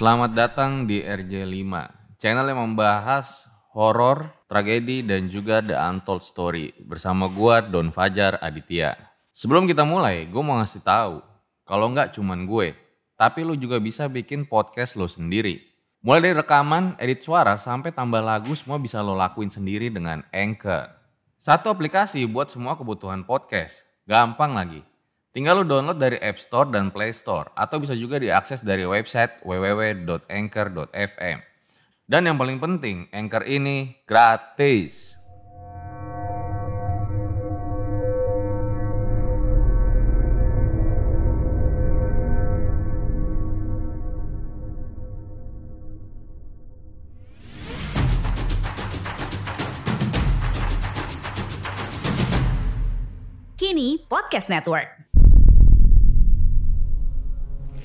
Selamat datang di RJ5, channel yang membahas horor, tragedi, dan juga The Untold Story bersama gua Don Fajar Aditya. Sebelum kita mulai, gue mau ngasih tahu kalau nggak cuman gue, tapi lu juga bisa bikin podcast lo sendiri. Mulai dari rekaman, edit suara, sampai tambah lagu semua bisa lo lakuin sendiri dengan Anchor. Satu aplikasi buat semua kebutuhan podcast. Gampang lagi. Tinggal lu download dari App Store dan Play Store atau bisa juga diakses dari website www.anchor.fm. Dan yang paling penting, Anchor ini gratis. Kini Podcast Network.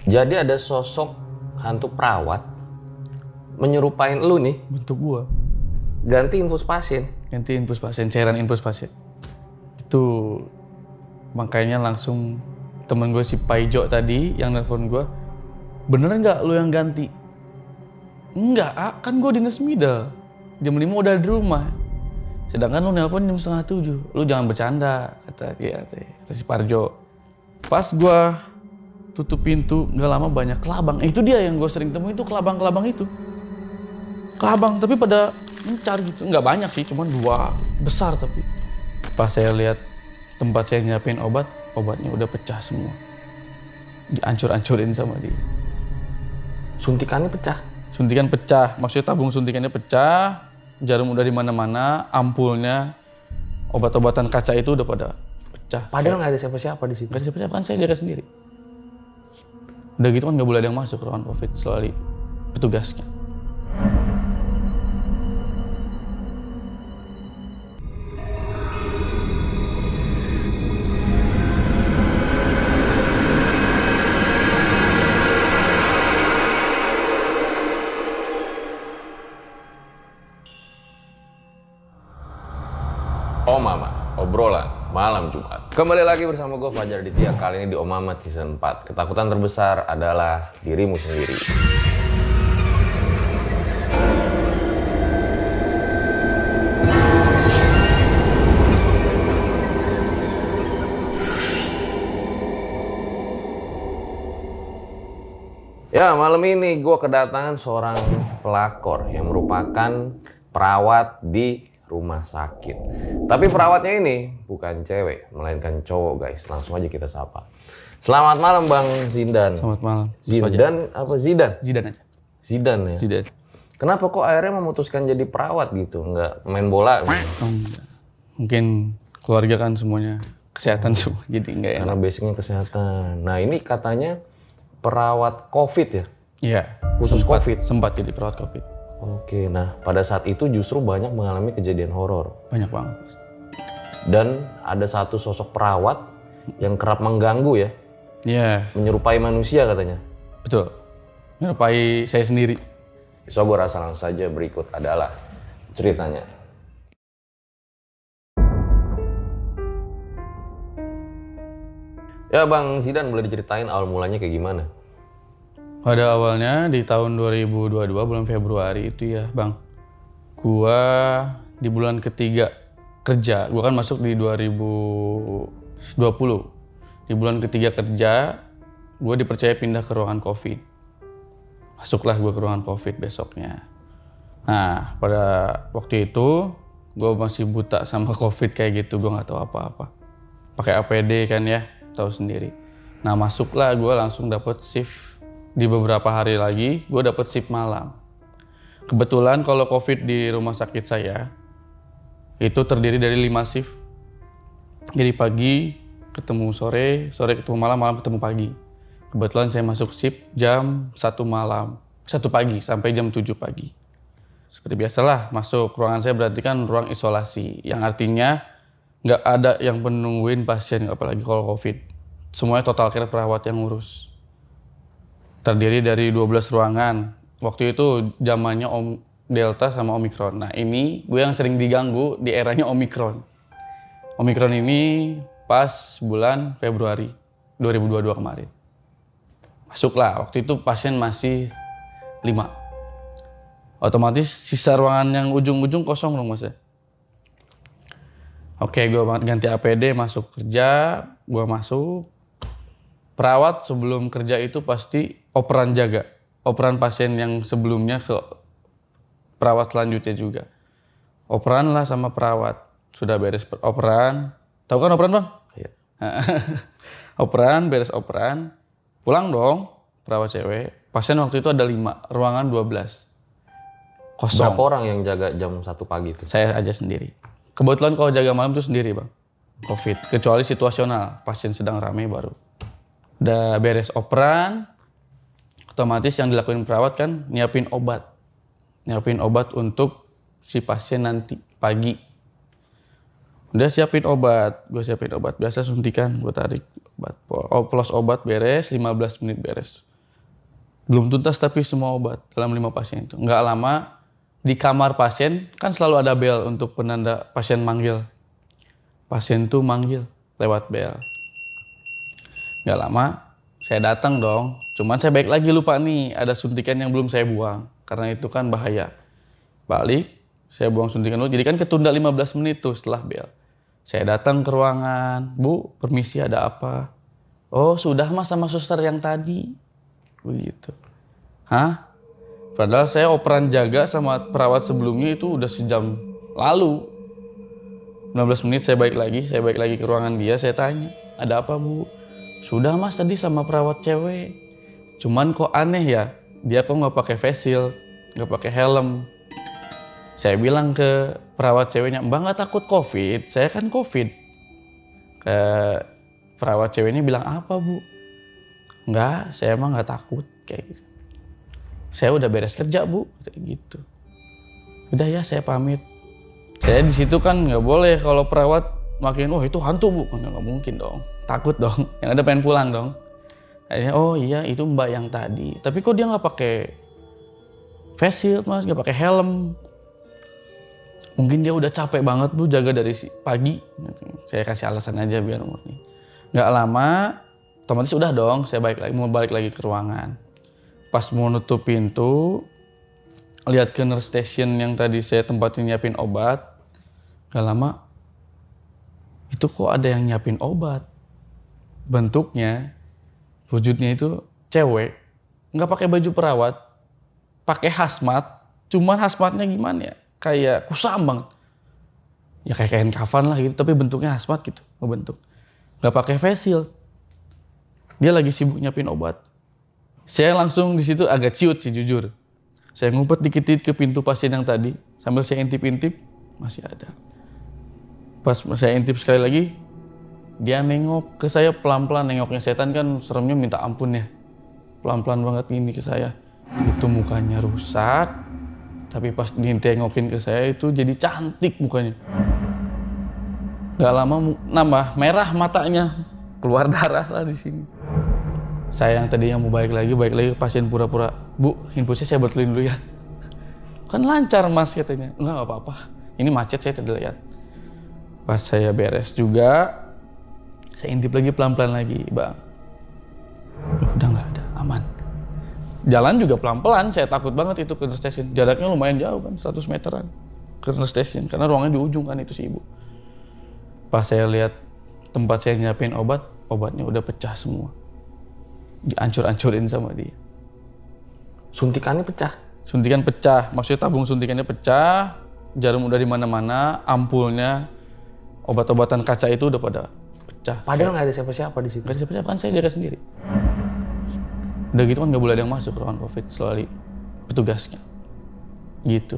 Jadi ada sosok hantu perawat menyerupain lu nih. Bentuk gua. Ganti infus pasien. ganti infus pasien cairan infus pasien. Itu makanya langsung temen gue si Paijo tadi yang nelfon gua bener nggak lu yang ganti? Enggak ah, kan gue di Nesmida jam 5 udah di rumah. Sedangkan lu nelpon jam setengah tujuh. Lu jangan bercanda kata dia kata si Parjo. Pas gua tutup pintu nggak lama banyak kelabang. Itu dia yang gue sering temui itu kelabang-kelabang itu. Kelabang tapi pada mencar gitu. Nggak banyak sih cuma dua besar tapi. Pas saya lihat tempat saya nyiapin obat obatnya udah pecah semua. Diancur-ancurin sama dia. Suntikannya pecah. suntikan pecah. Maksudnya tabung suntikannya pecah. Jarum udah di mana-mana. Ampulnya obat-obatan kaca itu udah pada pecah. Padahal nggak ada siapa-siapa di situ. Gak ada siapa-siapa. Kan saya jaga sendiri udah gitu kan nggak boleh ada yang masuk ruangan covid selalu petugasnya Kembali lagi bersama gue Fajar Ditya kali ini di Omama Season 4. Ketakutan terbesar adalah dirimu sendiri. Ya, malam ini gue kedatangan seorang pelakor yang merupakan perawat di rumah sakit. Tapi perawatnya ini bukan cewek, melainkan cowok guys. Langsung aja kita sapa. Selamat malam Bang Zindan. selamat malam Zindan apa Zidan? Zidan aja Zidan ya. Zidan Kenapa kok akhirnya memutuskan jadi perawat gitu? Nggak main bola? gitu? Oh, enggak. Mungkin keluarga kan semuanya kesehatan semua, jadi enggak enak. Karena basicnya kesehatan. Nah ini katanya perawat COVID ya? Iya. Khusus sempat, COVID? Sempat jadi perawat COVID. Oke, nah pada saat itu justru banyak mengalami kejadian horor. Banyak banget. Dan ada satu sosok perawat yang kerap mengganggu ya, Iya, menyerupai manusia katanya. betul. Menyerupai saya sendiri. So gue rasa langsung saja berikut adalah ceritanya. Ya Bang Zidan boleh diceritain awal mulanya kayak gimana? Pada awalnya di tahun 2022 bulan Februari itu ya, Bang. Gua di bulan ketiga kerja. Gua kan masuk di 2020. Di bulan ketiga kerja, gue dipercaya pindah ke ruangan COVID. Masuklah gue ke ruangan COVID besoknya. Nah, pada waktu itu gue masih buta sama COVID kayak gitu, gue nggak tahu apa-apa. Pakai APD kan ya, tahu sendiri. Nah, masuklah gue langsung dapet shift di beberapa hari lagi, gue dapet shift malam. Kebetulan kalau COVID di rumah sakit saya itu terdiri dari 5 shift. Jadi pagi ketemu sore, sore ketemu malam, malam ketemu pagi. Kebetulan saya masuk shift jam 1 malam, 1 pagi sampai jam 7 pagi. Seperti biasalah, masuk ruangan saya berarti kan ruang isolasi, yang artinya nggak ada yang menungguin pasien, apalagi kalau COVID. Semuanya total care perawat yang ngurus. Terdiri dari 12 ruangan. Waktu itu zamannya Om Delta sama Omikron. Nah ini gue yang sering diganggu di eranya Omikron. Omikron ini pas bulan Februari 2022 kemarin. Masuklah, waktu itu pasien masih lima. Otomatis sisa ruangan yang ujung-ujung kosong dong mas ya. Oke, gue ganti APD masuk kerja, gue masuk. Perawat sebelum kerja itu pasti operan jaga, operan pasien yang sebelumnya ke perawat selanjutnya juga. Operan lah sama perawat, sudah beres operan. Tahu kan operan bang? Iya. operan, beres operan, pulang dong perawat cewek. Pasien waktu itu ada lima, ruangan 12. Kosong. Berapa orang yang jaga jam satu pagi itu? Saya aja sendiri. Kebetulan kalau jaga malam itu sendiri bang. Covid. Kecuali situasional. Pasien sedang ramai baru. Udah beres operan. Otomatis yang dilakuin perawat kan nyiapin obat. Nyiapin obat untuk si pasien nanti pagi. Udah siapin obat. Gue siapin obat. Biasa suntikan. Gue tarik obat. Oplos obat beres. 15 menit beres. Belum tuntas tapi semua obat dalam lima pasien itu. Nggak lama di kamar pasien kan selalu ada bel untuk penanda pasien manggil. Pasien tuh manggil lewat bel. Gak lama saya datang dong. Cuman saya baik lagi lupa nih ada suntikan yang belum saya buang. Karena itu kan bahaya. Balik, saya buang suntikan dulu. Jadi kan ketunda 15 menit tuh setelah bel. Saya datang ke ruangan. Bu, permisi ada apa? Oh sudah mas sama suster yang tadi. Begitu. Hah? Padahal saya operan jaga sama perawat sebelumnya itu udah sejam lalu. 15 menit saya balik lagi, saya balik lagi ke ruangan dia, saya tanya, ada apa bu? Sudah mas tadi sama perawat cewek. Cuman kok aneh ya, dia kok nggak pakai face shield, nggak pakai helm. Saya bilang ke perawat ceweknya, mbak nggak takut covid, saya kan covid. Ke perawat ceweknya bilang apa bu? Enggak, saya emang nggak takut kayak gitu saya udah beres kerja bu kayak gitu udah ya saya pamit saya di situ kan nggak boleh kalau perawat makin oh itu hantu bu nggak mungkin dong takut dong. Yang ada pengen pulang dong. Akhirnya oh iya itu mbak yang tadi. Tapi kok dia nggak pakai face shield mas? Nggak pakai helm? Mungkin dia udah capek banget bu jaga dari pagi. Saya kasih alasan aja biar murni nggak lama otomatis udah dong saya balik lagi mau balik lagi ke ruangan. Pas mau nutup pintu lihat ke nurse station yang tadi saya tempatin nyiapin obat. Gak lama itu kok ada yang nyiapin obat bentuknya wujudnya itu cewek nggak pakai baju perawat pakai hazmat cuman hazmatnya gimana ya? Kayak kusam banget ya kayak kain kafan lah gitu tapi bentuknya hazmat gitu ngebentuk. Nggak pakai face shield. Dia lagi sibuk nyiapin obat. Saya langsung di situ agak ciut sih jujur. Saya ngumpet dikit-dikit ke pintu pasien yang tadi, sambil saya intip-intip, masih ada. Pas saya intip sekali lagi, dia nengok ke saya pelan-pelan, nengoknya setan kan seremnya minta ampun ya. Pelan-pelan banget ini ke saya. Itu mukanya rusak, tapi pas ditengokin ke saya itu jadi cantik mukanya. Gak lama nambah merah matanya, keluar darah lah di sini saya yang tadi yang mau balik lagi, balik lagi pasien pura-pura, Bu, infusnya saya betulin dulu ya. Kan lancar mas katanya. Enggak apa-apa, ini macet saya tidak lihat. Pas saya beres juga, saya intip lagi pelan-pelan lagi, Bang. Udah nggak ada, aman. Jalan juga pelan-pelan, saya takut banget itu ke station. Jaraknya lumayan jauh kan, 100 meteran ke station. Karena ruangnya di ujung kan itu si ibu. Pas saya lihat tempat saya nyiapin obat, obatnya udah pecah semua diancur-ancurin sama dia. Suntikannya pecah. Suntikan pecah, maksudnya tabung suntikannya pecah, jarum udah di mana-mana, ampulnya, obat-obatan kaca itu udah pada pecah. Padahal nggak ada siapa-siapa di situ. Nggak ada siapa-siapa kan saya jaga sendiri. Udah gitu kan nggak boleh ada yang masuk ruangan covid selalu petugasnya. Gitu.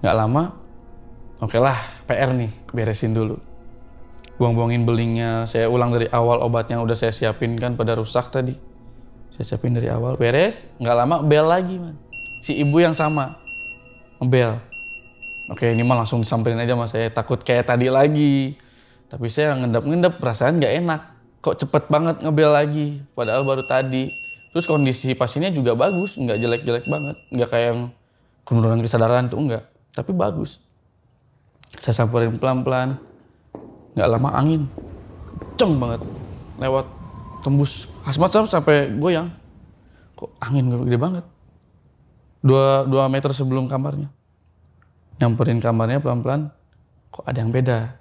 Nggak lama, oke lah PR nih beresin dulu buang-buangin belingnya saya ulang dari awal obatnya udah saya siapin kan pada rusak tadi saya siapin dari awal beres nggak lama bel lagi man si ibu yang sama bel oke ini mah langsung disamperin aja mas saya takut kayak tadi lagi tapi saya ngendap-ngendap perasaan nggak enak. Kok cepet banget ngebel lagi padahal baru tadi. Terus kondisi pasiennya juga bagus nggak jelek-jelek banget. Nggak kayak yang penurunan kesadaran tuh enggak tapi bagus. Saya samperin pelan-pelan. Nggak lama angin. Kenceng banget. Lewat tembus hazmat sampai goyang. Kok angin gede banget? Dua, dua meter sebelum kamarnya. Nyamperin kamarnya pelan-pelan, kok ada yang beda.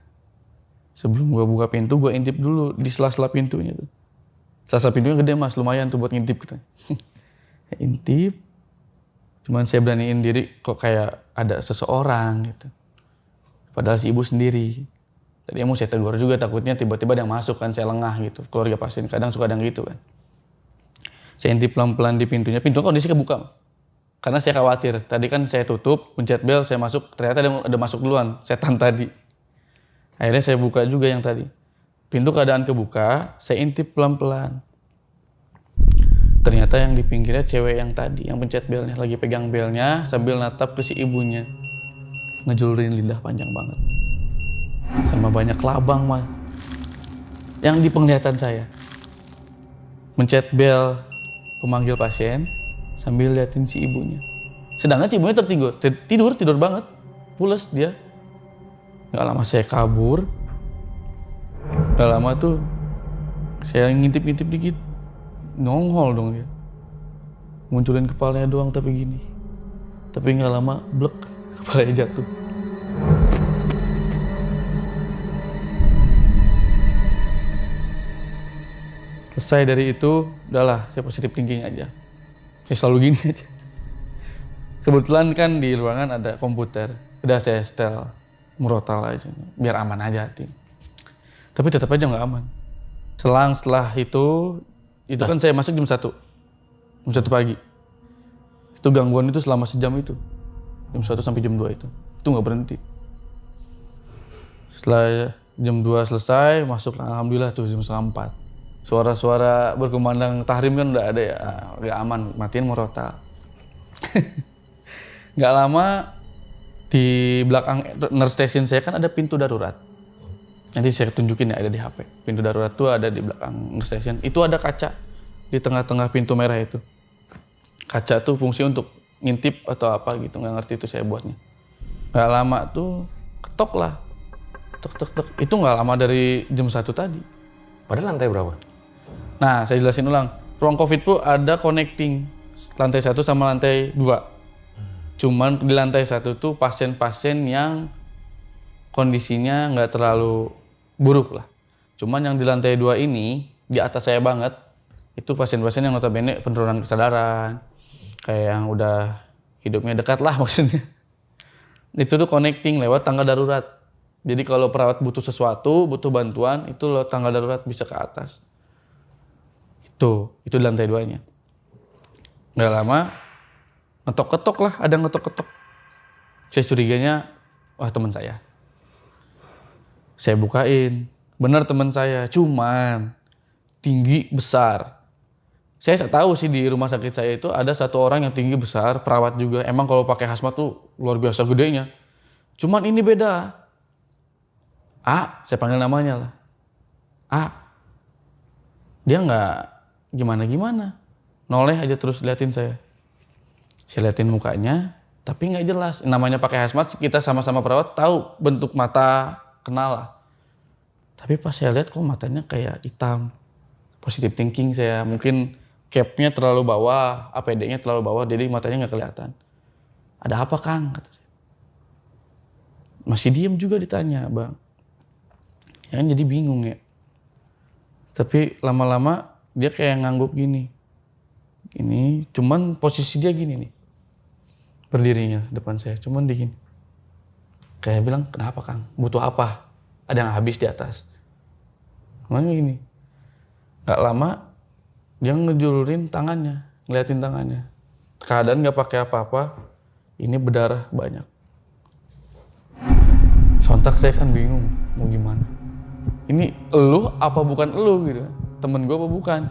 Sebelum gue buka pintu, gue intip dulu di sela-sela pintunya tuh. Sela-sela pintunya gede mas, lumayan tuh buat ngintip gitu. intip, cuman saya beraniin diri kok kayak ada seseorang gitu. Padahal si ibu sendiri. Tadi mau saya tegur juga takutnya tiba-tiba ada yang masuk kan saya lengah gitu. Keluarga pasien kadang suka ada yang gitu kan. Saya intip pelan-pelan di pintunya. Pintu kondisi kebuka. Karena saya khawatir. Tadi kan saya tutup, pencet bel, saya masuk. Ternyata ada, ada masuk duluan. Setan tadi. Akhirnya saya buka juga yang tadi. Pintu keadaan kebuka, saya intip pelan-pelan. Ternyata yang di pinggirnya cewek yang tadi, yang pencet belnya. Lagi pegang belnya sambil natap ke si ibunya. Ngejulurin lidah panjang banget. Sama banyak labang mah. Yang di penglihatan saya. Mencet bel pemanggil pasien sambil liatin si ibunya. Sedangkan si ibunya tertidur, tidur, tidur banget. Pules dia. Gak lama saya kabur. Gak lama tuh saya ngintip-ngintip dikit. Nongol dong dia. Munculin kepalanya doang tapi gini. Tapi gak lama blek kepalanya jatuh. Selesai dari itu, udahlah saya positif thinking aja. Saya selalu gini aja. Kebetulan kan di ruangan ada komputer. Udah saya setel murotal aja. Biar aman aja hati. Tapi tetap aja nggak aman. Selang setelah itu, itu kan saya masuk jam satu, Jam satu pagi. Itu gangguan itu selama sejam itu. Jam satu sampai jam 2 itu. Itu nggak berhenti. Setelah jam 2 selesai, masuk alhamdulillah tuh jam setengah 4 suara-suara berkumandang tahrim kan udah ada ya udah aman matiin murotal nggak lama di belakang nurse station saya kan ada pintu darurat. Nanti saya tunjukin ya ada di HP pintu darurat tuh ada di belakang nurse station. Itu ada kaca di tengah-tengah pintu merah itu. Kaca tuh fungsi untuk ngintip atau apa gitu. Nggak ngerti itu saya buatnya. Nggak lama tuh ketok lah. Tek tek tek. Itu nggak lama dari jam satu tadi. Padahal lantai berapa? Nah, saya jelasin ulang. Ruang COVID itu ada connecting. Lantai satu sama lantai dua. Cuman di lantai satu tuh pasien-pasien yang kondisinya nggak terlalu buruk lah. Cuman yang di lantai dua ini di atas saya banget itu pasien-pasien yang notabene penurunan kesadaran, kayak yang udah hidupnya dekat lah maksudnya. Itu tuh connecting lewat tangga darurat. Jadi kalau perawat butuh sesuatu, butuh bantuan, itu lewat tangga darurat bisa ke atas. Tuh, itu di lantai duanya. Gak lama, ngetok-ketok lah, ada ngetok-ketok. Saya curiganya, wah teman saya. Saya bukain, benar teman saya, cuman tinggi besar. Saya tahu sih di rumah sakit saya itu ada satu orang yang tinggi besar, perawat juga. Emang kalau pakai hazmat tuh luar biasa gedenya. Cuman ini beda. A, saya panggil namanya lah. A, dia nggak gimana gimana noleh aja terus liatin saya saya liatin mukanya tapi nggak jelas. Namanya pakai hazmat kita sama-sama perawat tahu bentuk mata kenal lah. Tapi pas saya lihat kok matanya kayak hitam. Positive thinking saya. Mungkin capnya terlalu bawah APD-nya terlalu bawah jadi matanya nggak kelihatan. Ada apa kang? Kata saya. Masih diem juga ditanya bang. Ya kan jadi bingung ya. Tapi lama-lama dia kayak ngangguk gini. Ini cuman posisi dia gini nih berdirinya depan saya. Cuman di gini. Kayak bilang kenapa kang? Butuh apa? Ada yang habis di atas. Makanya gini. Nggak lama dia ngejulurin tangannya ngeliatin tangannya. Keadaan nggak pakai apa-apa ini berdarah banyak. Sontak saya kan bingung mau gimana? Ini elu apa bukan elu gitu? Temen gue apa bukan?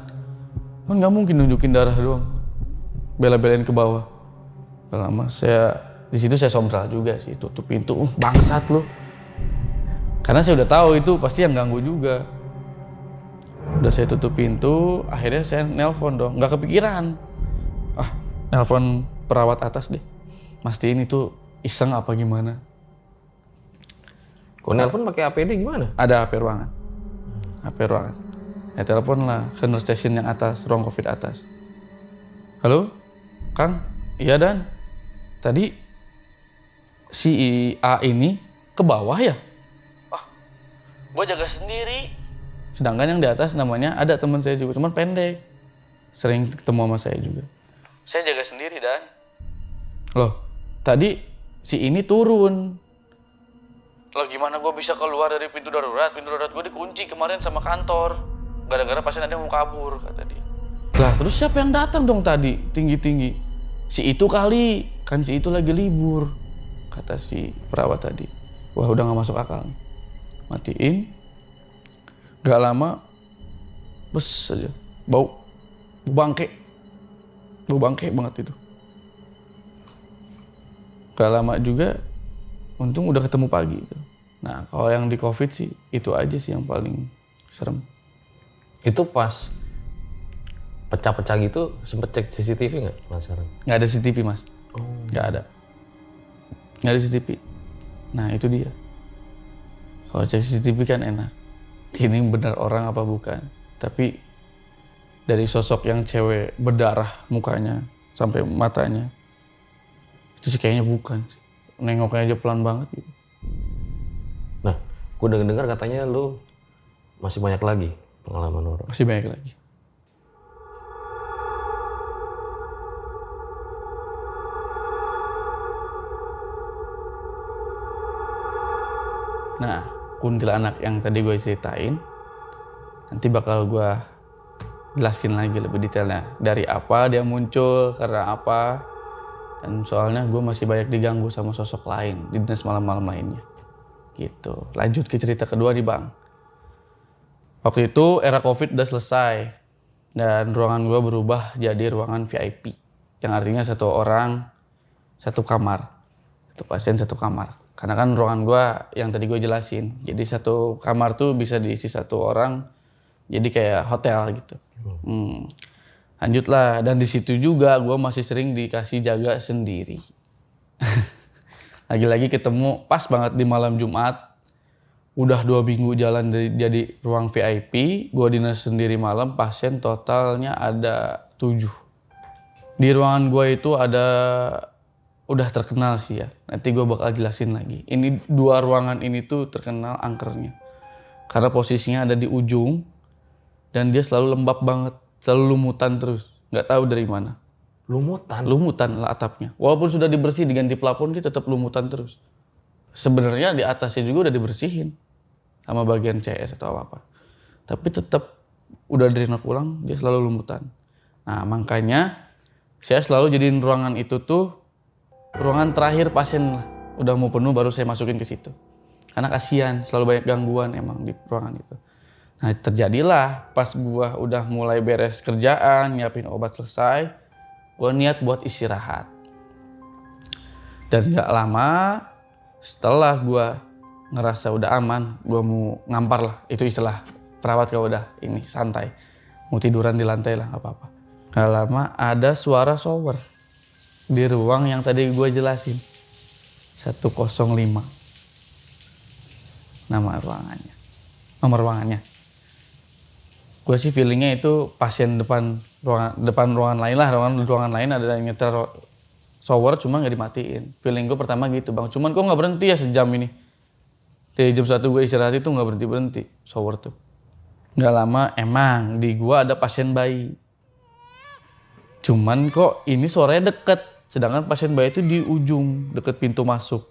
Kan nggak mungkin nunjukin darah doang. Bela-belain ke bawah. Gak lama saya di situ saya sombral juga sih tutup pintu. Uh, bangsat lo karena saya udah tahu itu pasti yang ganggu juga. Udah saya tutup pintu akhirnya saya nelpon dong. Nggak kepikiran. Ah nelpon perawat atas deh. Mastiin itu iseng apa gimana. Kok nelpon pakai APD gimana? Ada HP ruangan. HP ruangan. Ya telepon lah ke nurse station yang atas ruang covid atas. Halo? Kang? Iya dan tadi si A ini ke bawah ya? Ah, gue jaga sendiri. Sedangkan yang di atas namanya ada teman saya juga, cuman pendek. Sering ketemu sama saya juga. Saya jaga sendiri dan loh tadi si ini turun. Loh gimana gue bisa keluar dari pintu darurat? Pintu darurat gue dikunci kemarin sama kantor. Gara-gara pasien ada yang mau kabur kata dia. Lah terus siapa yang datang dong tadi tinggi-tinggi? Si itu kali, kan si itu lagi libur. Kata si perawat tadi. Wah udah gak masuk akal. Matiin. Gak lama, bes aja. Bau, bau bangke. Bau bangke banget itu. Gak lama juga, untung udah ketemu pagi. Itu. Nah kalau yang di covid sih, itu aja sih yang paling serem. Itu pas pecah-pecah gitu sempet cek CCTV nggak penasaran? Nggak ada CCTV mas. Nggak ada. Nggak ada CCTV. Nah itu dia. Kalau cek CCTV kan enak. Ini benar orang apa bukan. Tapi dari sosok yang cewek berdarah mukanya sampai matanya. Itu sih kayaknya bukan. Nengoknya aja pelan banget gitu. Nah, gue dengar katanya lu masih banyak lagi pengalaman horor. Masih banyak lagi. Nah, kuntilanak yang tadi gue ceritain, nanti bakal gue jelasin lagi lebih detailnya. Dari apa dia muncul, karena apa. Dan soalnya gue masih banyak diganggu sama sosok lain di dinas malam-malam lainnya. Gitu. Lanjut ke cerita kedua nih bang. Waktu itu era COVID udah selesai dan ruangan gue berubah jadi ruangan VIP yang artinya satu orang satu kamar, satu pasien satu kamar. Karena kan ruangan gue yang tadi gue jelasin, jadi satu kamar tuh bisa diisi satu orang, jadi kayak hotel gitu. Hmm. Lanjutlah dan di situ juga gue masih sering dikasih jaga sendiri. Lagi-lagi ketemu pas banget di malam Jumat udah dua minggu jalan dari jadi ruang VIP, gua dinas sendiri malam, pasien totalnya ada tujuh. Di ruangan gua itu ada udah terkenal sih ya. Nanti gua bakal jelasin lagi. Ini dua ruangan ini tuh terkenal angkernya. Karena posisinya ada di ujung dan dia selalu lembab banget, selalu lumutan terus. nggak tahu dari mana. Lumutan. Lumutan lah atapnya. Walaupun sudah dibersih diganti plafon dia tetap lumutan terus. Sebenarnya di atasnya juga udah dibersihin sama bagian CS atau apa apa. Tapi tetap udah direnov ulang dia selalu lumutan. Nah makanya saya selalu jadiin ruangan itu tuh ruangan terakhir pasien lah. Udah mau penuh baru saya masukin ke situ. Karena kasihan selalu banyak gangguan emang di ruangan itu. Nah terjadilah pas gua udah mulai beres kerjaan, nyiapin obat selesai, gua niat buat istirahat. Dan nggak lama setelah gua ngerasa udah aman, gua mau ngampar lah. Itu istilah perawat kalau udah ini santai. Mau tiduran di lantai lah, apa-apa. Gak lama ada suara shower di ruang yang tadi gue jelasin. 105. Nama ruangannya. Nomor ruangannya. Gue sih feelingnya itu pasien depan ruangan depan ruangan lain lah, ruangan ruangan lain ada yang nyetel shower cuma nggak dimatiin. Feeling gue pertama gitu bang. Cuman kok nggak berhenti ya sejam ini. Dari jam satu gue istirahat itu nggak berhenti berhenti shower tuh. Nggak lama emang di gua ada pasien bayi. Cuman kok ini suaranya deket. Sedangkan pasien bayi itu di ujung, deket pintu masuk.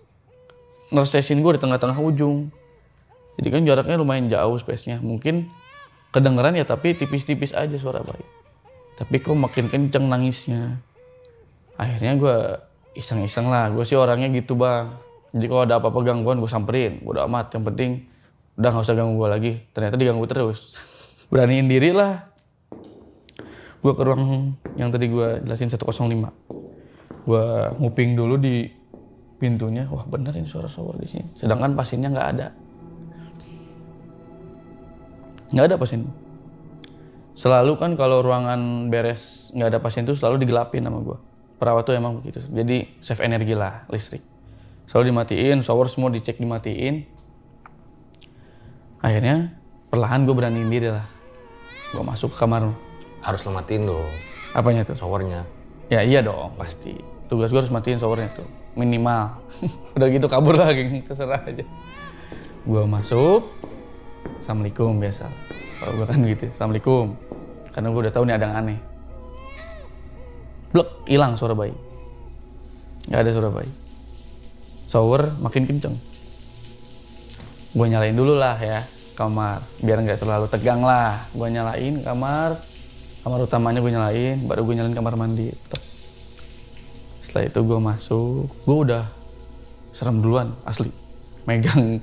Nurse station gue di tengah-tengah ujung. Jadi kan jaraknya lumayan jauh space-nya. Mungkin kedengeran ya tapi tipis-tipis aja suara bayi. Tapi kok makin kenceng nangisnya. Akhirnya gue iseng-iseng lah. Gue sih orangnya gitu bang. Jadi kalau ada apa-apa gangguan gue samperin. Udah amat. Yang penting udah nggak usah ganggu gue lagi. Ternyata diganggu terus. Beraniin diri lah gue ke ruang yang tadi gue jelasin 105 gue nguping dulu di pintunya. Wah bener ini suara shower di sini. Sedangkan pasiennya nggak ada. Nggak ada pasien selalu kan kalau ruangan beres nggak ada pasien tuh selalu digelapin sama gue perawat tuh emang begitu. Jadi save energi lah listrik. Selalu dimatiin shower semua dicek dimatiin. Akhirnya perlahan gue beraniin diri lah. Gue masuk ke kamar. Harus lematin dong. Apanya tuh? Showernya. Ya iya dong pasti. Tugas gue harus matiin showernya tuh minimal. Udah gitu kabur lagi terserah aja. Gue masuk assalamualaikum biasa. Kalau gue kan gitu assalamualaikum. Karena gue udah tahu nih ada yang aneh. Blok hilang suara bayi. Nggak ada suara bayi. Shower makin kenceng. Gue nyalain dulu lah ya kamar. Biar nggak terlalu tegang lah. Gue nyalain kamar. Kamar utamanya gue nyalain baru gue nyalain kamar mandi. Tek. Setelah itu gue masuk gue udah serem duluan asli. Megang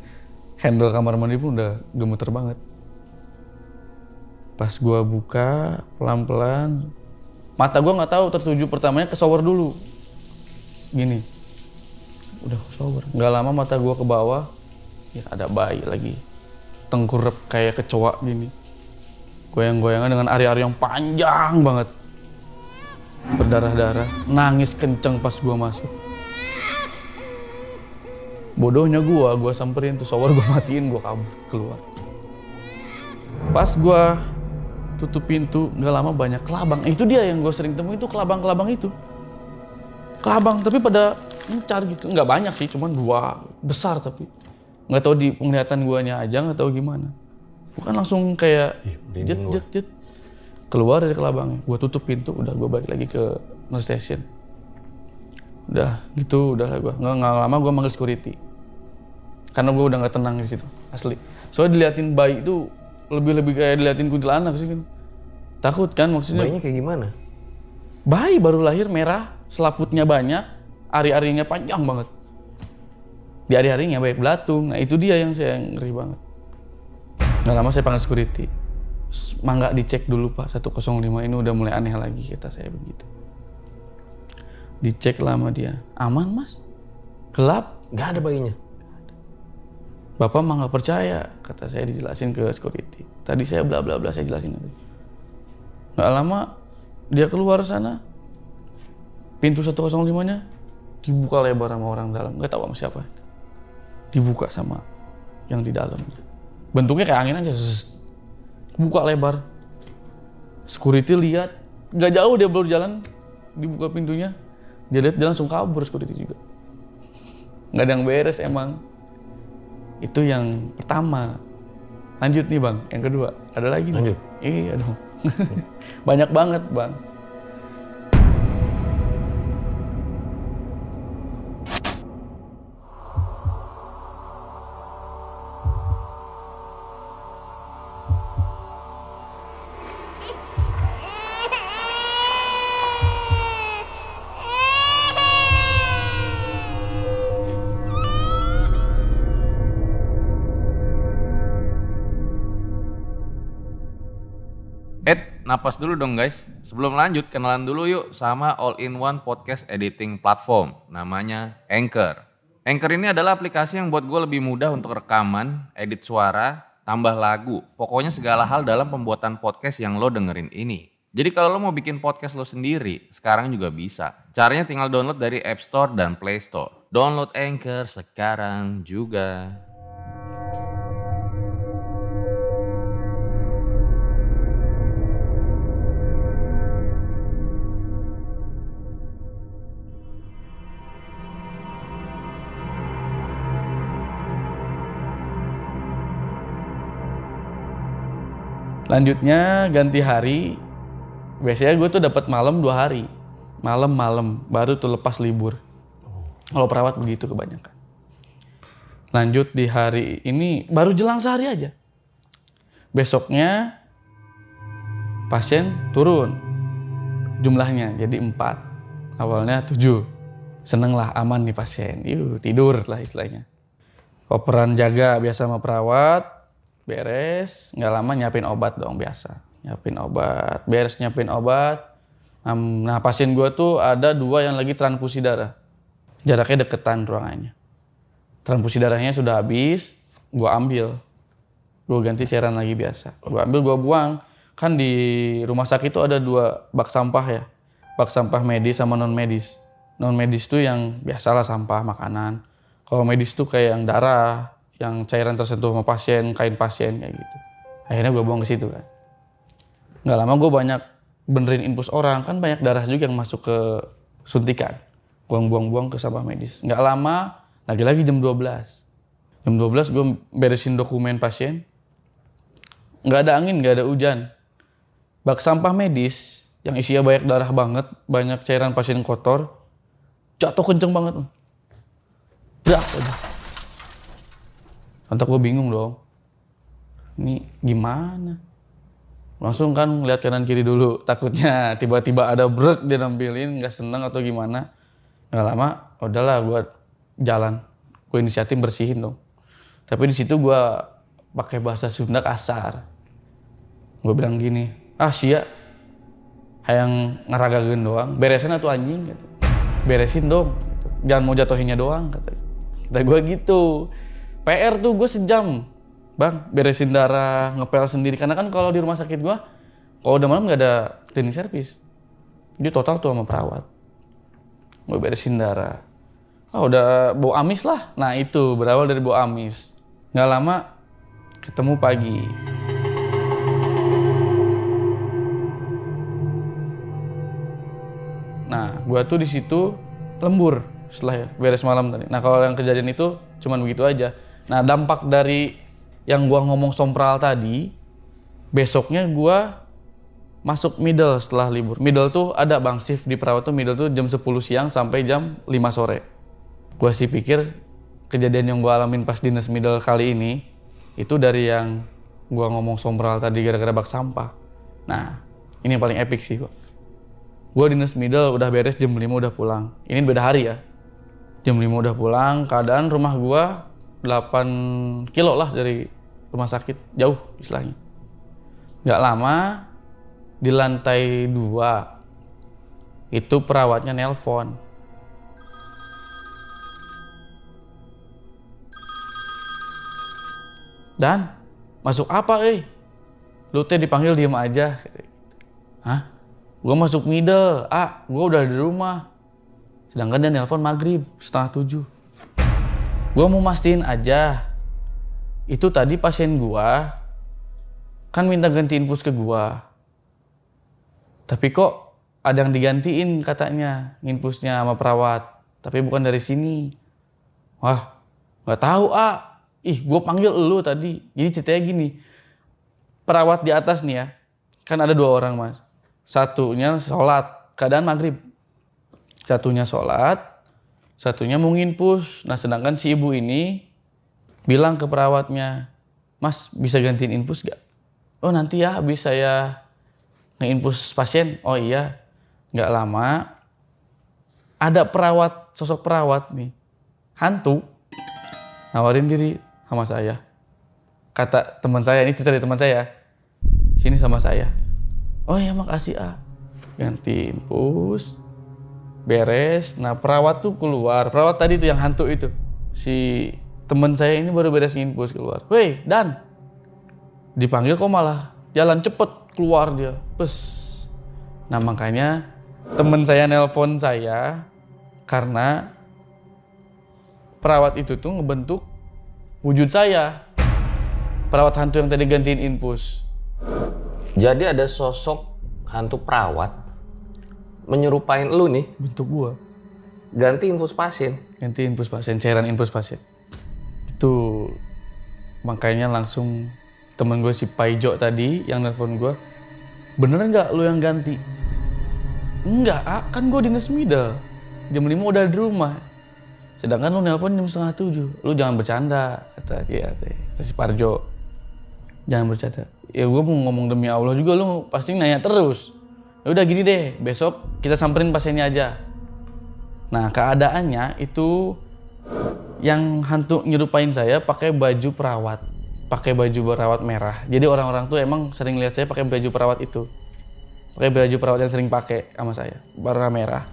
handle kamar mandi pun udah gemeter banget. Pas gue buka pelan-pelan mata gue nggak tahu tertuju pertamanya ke shower dulu. Gini. Udah shower. Nggak lama mata gue ke bawah ya ada bayi lagi. Tengkurap kayak kecoa gini. Goyang-goyangan dengan ari-ari yang panjang banget berdarah-darah. Nangis kenceng pas gua masuk. Bodohnya gua gua samperin tuh shower gua matiin gua kabur keluar. Pas gua tutup pintu nggak lama banyak kelabang. Itu dia yang gue sering temuin itu kelabang-kelabang itu. Kelabang tapi pada mencar gitu. Nggak banyak sih cuman dua besar tapi. Nggak tahu di penglihatan guanya aja nggak tahu gimana. Bukan langsung kayak jet jet jet keluar dari kelabangnya gue tutup pintu udah gue balik lagi ke nurse station. Udah gitu udah lah gue nggak nggak lama gue manggil security. Karena gue udah nggak tenang di situ asli. Soalnya diliatin bayi itu lebih lebih kayak diliatin kuntilanak sih kan takut kan maksudnya? Bayinya kayak gimana? bayi baru lahir merah selaputnya banyak ari-arinya panjang banget. Di ari-arinya banyak belatung. Nah itu dia yang saya ngeri banget. Nggak lama saya panggil security mangga dicek dulu pak 105 ini udah mulai aneh lagi kata saya begitu dicek lama dia aman mas gelap Gak ada bayinya. Bapak mah nggak percaya, kata saya dijelasin ke security. Tadi saya bla bla bla saya jelasin tadi. Nggak lama dia keluar sana, pintu 105-nya dibuka lebar sama orang dalam, nggak tahu sama siapa. Dibuka sama yang di dalam. Bentuknya kayak angin aja, zzz. Buka lebar. Security lihat, nggak jauh dia baru jalan, dibuka pintunya, dia lihat dia langsung kabur security juga. Nggak ada yang beres emang. Itu yang pertama. Lanjut nih bang, yang kedua. Ada lagi? Lanjut. Iya dong. Banyak banget bang. Napas dulu dong guys. Sebelum lanjut, kenalan dulu yuk sama all-in-one podcast editing platform. Namanya Anchor. Anchor ini adalah aplikasi yang buat gue lebih mudah untuk rekaman, edit suara, tambah lagu. Pokoknya segala hal dalam pembuatan podcast yang lo dengerin ini. Jadi kalau lo mau bikin podcast lo sendiri, sekarang juga bisa. Caranya tinggal download dari App Store dan Play Store. Download Anchor sekarang juga. Lanjutnya ganti hari. Biasanya gue tuh dapat malam dua hari. Malam-malam baru tuh lepas libur. Kalau perawat begitu kebanyakan. Lanjut di hari ini baru jelang sehari aja. Besoknya pasien turun jumlahnya jadi empat. Awalnya tujuh. Seneng lah aman nih pasien. Yuk tidur lah istilahnya. Operan jaga biasa sama perawat, beres. Nggak lama nyiapin obat dong biasa. Nyiapin obat. Beres nyiapin obat. Nah pasien gue tuh ada dua yang lagi transfusi darah. Jaraknya deketan ruangannya. Transfusi darahnya sudah habis gue ambil. Gue ganti cairan lagi biasa. Gue ambil gue buang. Kan di rumah sakit itu ada dua bak sampah ya. Bak sampah medis sama non medis non medis tuh yang biasalah sampah makanan. Kalau medis tuh kayak yang darah yang cairan tersentuh sama pasien, kain pasien kayak gitu. Akhirnya gue buang ke situ kan. Nggak lama gue banyak benerin infus orang, kan banyak darah juga yang masuk ke suntikan. Gue buang-buang ke sampah medis. Nggak lama, lagi-lagi jam 12. Jam 12 gue beresin dokumen pasien. Nggak ada angin, nggak ada hujan. Bak sampah medis yang isinya banyak darah banget, banyak cairan pasien kotor, jatuh kenceng banget. Brak aja. Lantak gue bingung dong. Ini gimana? Langsung kan lihat kanan kiri dulu. Takutnya tiba-tiba ada brek dia nampilin, nggak seneng atau gimana. Nggak lama, udahlah gue jalan. Gue inisiatif bersihin dong. Tapi di situ gue pakai bahasa Sunda kasar. Gue bilang gini, ah sia, hayang ngeragain doang. Beresin atau anjing gitu. Beresin dong. Jangan mau jatuhinnya doang kata. Kata gue gitu. PR tuh gue sejam. Bang, beresin darah, ngepel sendiri. Karena kan kalau di rumah sakit gue, kalau udah malam nggak ada cleaning service. Jadi total tuh sama perawat. Gue beresin darah. Ah udah bau amis lah. Nah itu berawal dari bau amis. Nggak lama ketemu pagi. Nah, gua tuh di situ lembur setelah ya, beres malam tadi. Nah, kalau yang kejadian itu cuman begitu aja. Nah, dampak dari yang gua ngomong sompral tadi, besoknya gua masuk middle setelah libur. Middle tuh ada bang shift di perawat tuh middle tuh jam 10 siang sampai jam 5 sore. Gua sih pikir kejadian yang gua alamin pas dinas middle kali ini itu dari yang gua ngomong sompral tadi gara-gara bak sampah. Nah, ini yang paling epic sih gua. Gue dinas middle udah beres jam 5 udah pulang. Ini beda hari ya. Jam 5 udah pulang, keadaan rumah gua 8 kilo lah dari rumah sakit. Jauh istilahnya. Nggak lama, di lantai 2 itu perawatnya nelpon. Dan masuk apa eh? Lu teh dipanggil diem aja. Hah? Gue masuk middle, ah, gue udah di rumah. Sedangkan dia nelpon maghrib, setengah tujuh. Gue mau mastiin aja, itu tadi pasien gue kan minta ganti infus ke gue. Tapi kok ada yang digantiin katanya infusnya sama perawat, tapi bukan dari sini. Wah, nggak tahu ah. Ih, gue panggil lu tadi. Jadi ceritanya gini, perawat di atas nih ya, kan ada dua orang mas satunya sholat keadaan maghrib satunya sholat satunya mau nginpus nah sedangkan si ibu ini bilang ke perawatnya mas bisa gantiin infus gak oh nanti ya habis saya ngeinfus pasien. Oh iya nggak lama. Ada perawat sosok perawat nih hantu nawarin diri sama saya. Kata teman saya ini cerita dari teman saya sini sama saya. Oh ya makasih ah. Ganti infus beres. Nah perawat tuh keluar. Perawat tadi tuh yang hantu itu. Si teman saya ini baru beres infus keluar. Weh dan. Dipanggil kok malah jalan cepet keluar dia. Pes nah makanya teman saya nelpon saya karena perawat itu tuh ngebentuk wujud saya. Perawat hantu yang tadi gantiin infus Jadi ada sosok hantu perawat menyerupain lu nih bentuk gua. ganti infus pasien. ganti infus pasien cairan infus pasien. Itu makanya langsung temen gue si Paijo tadi yang nelfon gue bener nggak lu yang ganti? Enggak ah, kan gue dinas middle. Jam 5 udah di rumah. Sedangkan lu nelpon jam setengah tujuh. Lu jangan bercanda kata dia kata si Parjo jangan bercanda. Ya gue mau ngomong demi Allah juga lu pasti nanya terus udah gini deh besok kita samperin pasiennya aja. Nah keadaannya itu yang hantu nyerupain saya pakai baju perawat pakai baju perawat merah. Jadi orang-orang tuh emang sering lihat saya pakai baju perawat itu. Pakai baju perawat yang sering pakai sama saya warna merah.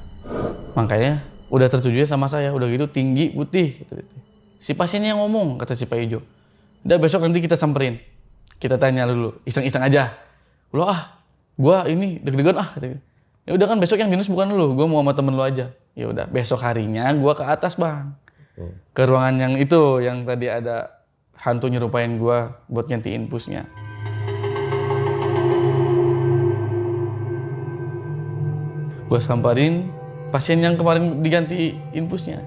Makanya udah tertuju sama saya udah gitu tinggi putih gitu, si pasiennya yang ngomong kata si Pak Ijo. Udah besok nanti kita samperin. Kita tanya dulu iseng-iseng aja. Lo ah gua ini deg-degan ah ya udah kan besok yang dinas bukan lu gua mau sama temen lu aja. Ya udah besok harinya gua ke atas bang. Ke ruangan yang itu yang tadi ada hantu nyerupain gua buat ganti infusnya gua samperin pasien yang kemarin diganti infusnya.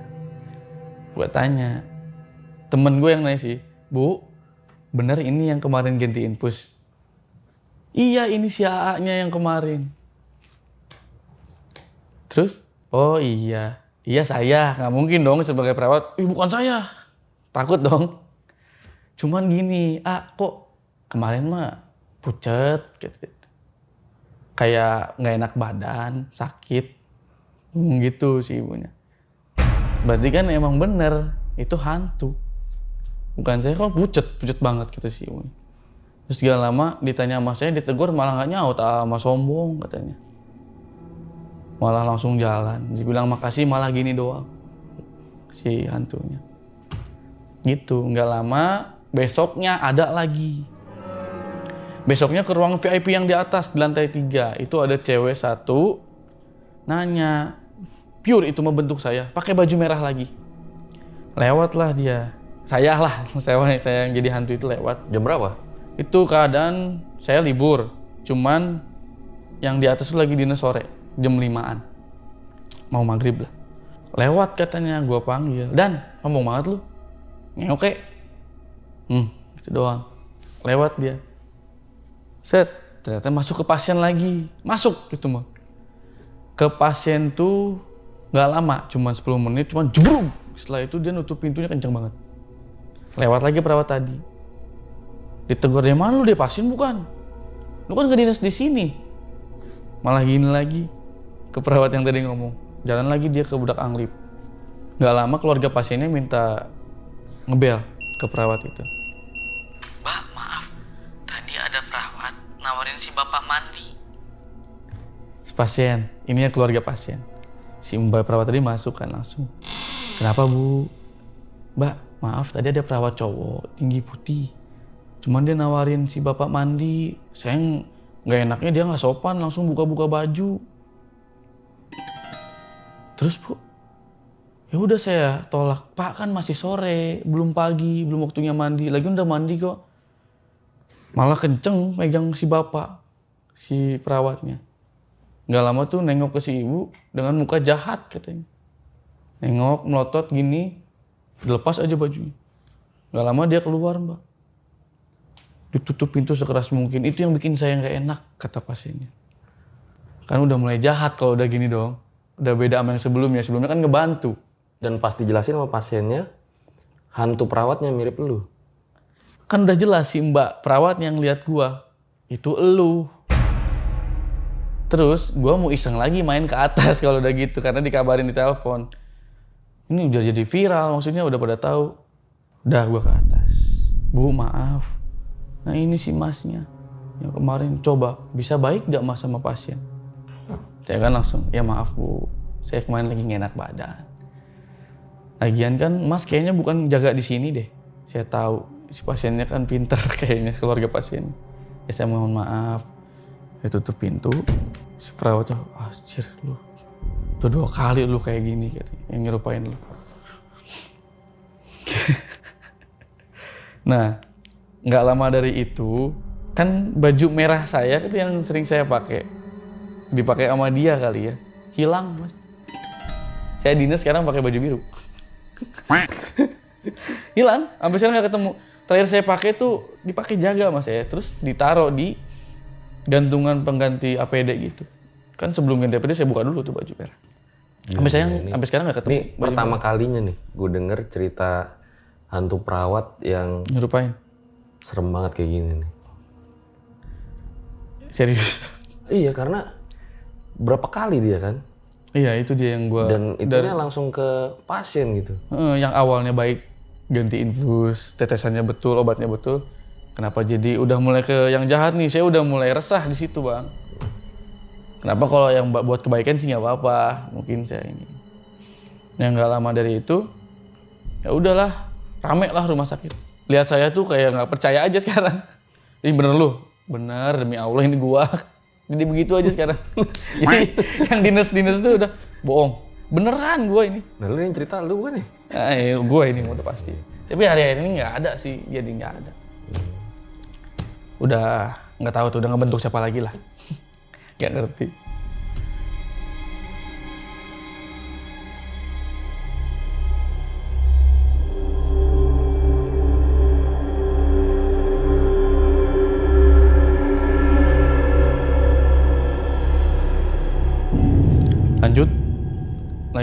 Gue tanya, temen gue yang nanya sih, Bu, bener ini yang kemarin ganti infus? Iya ini si AA-nya yang kemarin. Terus, oh iya, iya saya, nggak mungkin dong sebagai perawat, ih bukan saya, takut dong. Cuman gini, ah kok kemarin mah pucet gitu, kayak nggak enak badan, sakit, Hmm, gitu sih ibunya. Berarti kan emang bener itu hantu. Bukan saya kok pucet, pucet banget gitu sih ibunya. Terus gak lama ditanya sama saya, ditegur malah nggak nyaut, ah, sama sombong katanya. Malah langsung jalan. Dibilang makasih malah gini doang. Si hantunya. Gitu, nggak lama besoknya ada lagi. Besoknya ke ruang VIP yang di atas di lantai tiga. Itu ada cewek satu nanya, pure itu membentuk saya, pakai baju merah lagi. Lewatlah dia. Saya lah, saya, saya yang jadi hantu itu lewat. Jam berapa? Itu keadaan saya libur, cuman yang di atas lagi dinas sore, jam 5-an. Mau maghrib lah. Lewat katanya, gua panggil. Dan, ngomong banget lu. Oke. Hmm, itu doang. Lewat dia. Set, ternyata masuk ke pasien lagi. Masuk gitu mah. Ke pasien tuh nggak lama, cuma 10 menit, cuman jurung. Setelah itu dia nutup pintunya kencang banget. Lewat lagi perawat tadi. Ditegur dia mana lu dia pasien bukan? Lu kan gak dinas di sini. Malah gini lagi ke perawat yang tadi ngomong. Jalan lagi dia ke budak anglip. Gak lama keluarga pasiennya minta ngebel ke perawat itu. Mbak maaf, tadi ada perawat nawarin si bapak mandi. Pasien, ini ya keluarga pasien. Si mbak perawat tadi masuk kan langsung. Kenapa bu? Mbak, maaf tadi ada perawat cowok tinggi putih. Cuman dia nawarin si bapak mandi. Saya nggak enaknya dia nggak sopan langsung buka-buka baju. Terus bu, ya udah saya tolak. Pak kan masih sore, belum pagi, belum waktunya mandi. Lagi udah mandi kok. Malah kenceng megang si bapak, si perawatnya. Nggak lama tuh nengok ke si ibu dengan muka jahat katanya. Nengok, melotot gini, dilepas aja bajunya. Nggak lama dia keluar mbak. Ditutup pintu sekeras mungkin. Itu yang bikin saya nggak enak, kata pasiennya. Kan udah mulai jahat kalau udah gini dong. Udah beda sama yang sebelumnya. Sebelumnya kan ngebantu. Dan pas dijelasin sama pasiennya, hantu perawatnya mirip lu. Kan udah jelas si mbak perawat yang lihat gua. Itu elu. Terus gua mau iseng lagi main ke atas kalau udah gitu. Karena dikabarin di telepon. Ini udah jadi viral, maksudnya udah pada tahu. Udah gua ke atas. Bu maaf. Nah ini si masnya. Yang kemarin coba, bisa baik gak mas sama pasien? Saya kan langsung, ya maaf bu. Saya kemarin lagi nggak enak badan. Lagian kan mas kayaknya bukan jaga di sini deh. Saya tahu si pasiennya kan pinter kayaknya keluarga pasien. Ya saya mohon maaf. Ya tutup pintu. Si perawatnya, anjir lu. Udah dua kali lu kayak gini gitu. Yang nyerupain lu. nah, nggak lama dari itu kan baju merah saya itu yang sering saya pakai. Dipakai sama dia kali ya. Hilang mas. Saya dinas sekarang pakai baju biru. Hilang sampai sekarang nggak ketemu. Terakhir saya pakai tuh dipakai jaga mas ya. Terus ditaruh di gantungan pengganti APD gitu. Kan sebelum ganti APD saya buka dulu tuh baju merah. Sampai saya sampai sekarang nggak ketemu Ini pertama kalinya nih gue denger cerita hantu perawat yang nyerupain serem banget kayak gini nih. serius Iya karena berapa kali dia kan? iya itu dia yang gua Dan itunya langsung ke pasien gitu. Eh, yang awalnya baik ganti infus, tetesannya betul, obatnya betul. Kenapa jadi udah mulai ke yang jahat nih? Saya udah mulai resah di situ, Bang. Kenapa kalau yang buat kebaikan sih nggak apa-apa, mungkin saya ini. Yang nggak lama dari itu, ya udahlah, rame lah rumah sakit. Lihat saya tuh kayak nggak percaya aja sekarang. Ini bener lu, bener demi Allah ini gua. Jadi begitu aja sekarang. Jadi yang dinas-dinas tuh udah bohong. Beneran gua ini. Nah lu yang cerita lu bukan nih? Eh, gue ini udah pasti. Tapi hari-hari ini nggak ada sih, jadi nggak ada. Udah nggak tahu tuh, udah ngebentuk siapa lagi lah. Nggak ngerti.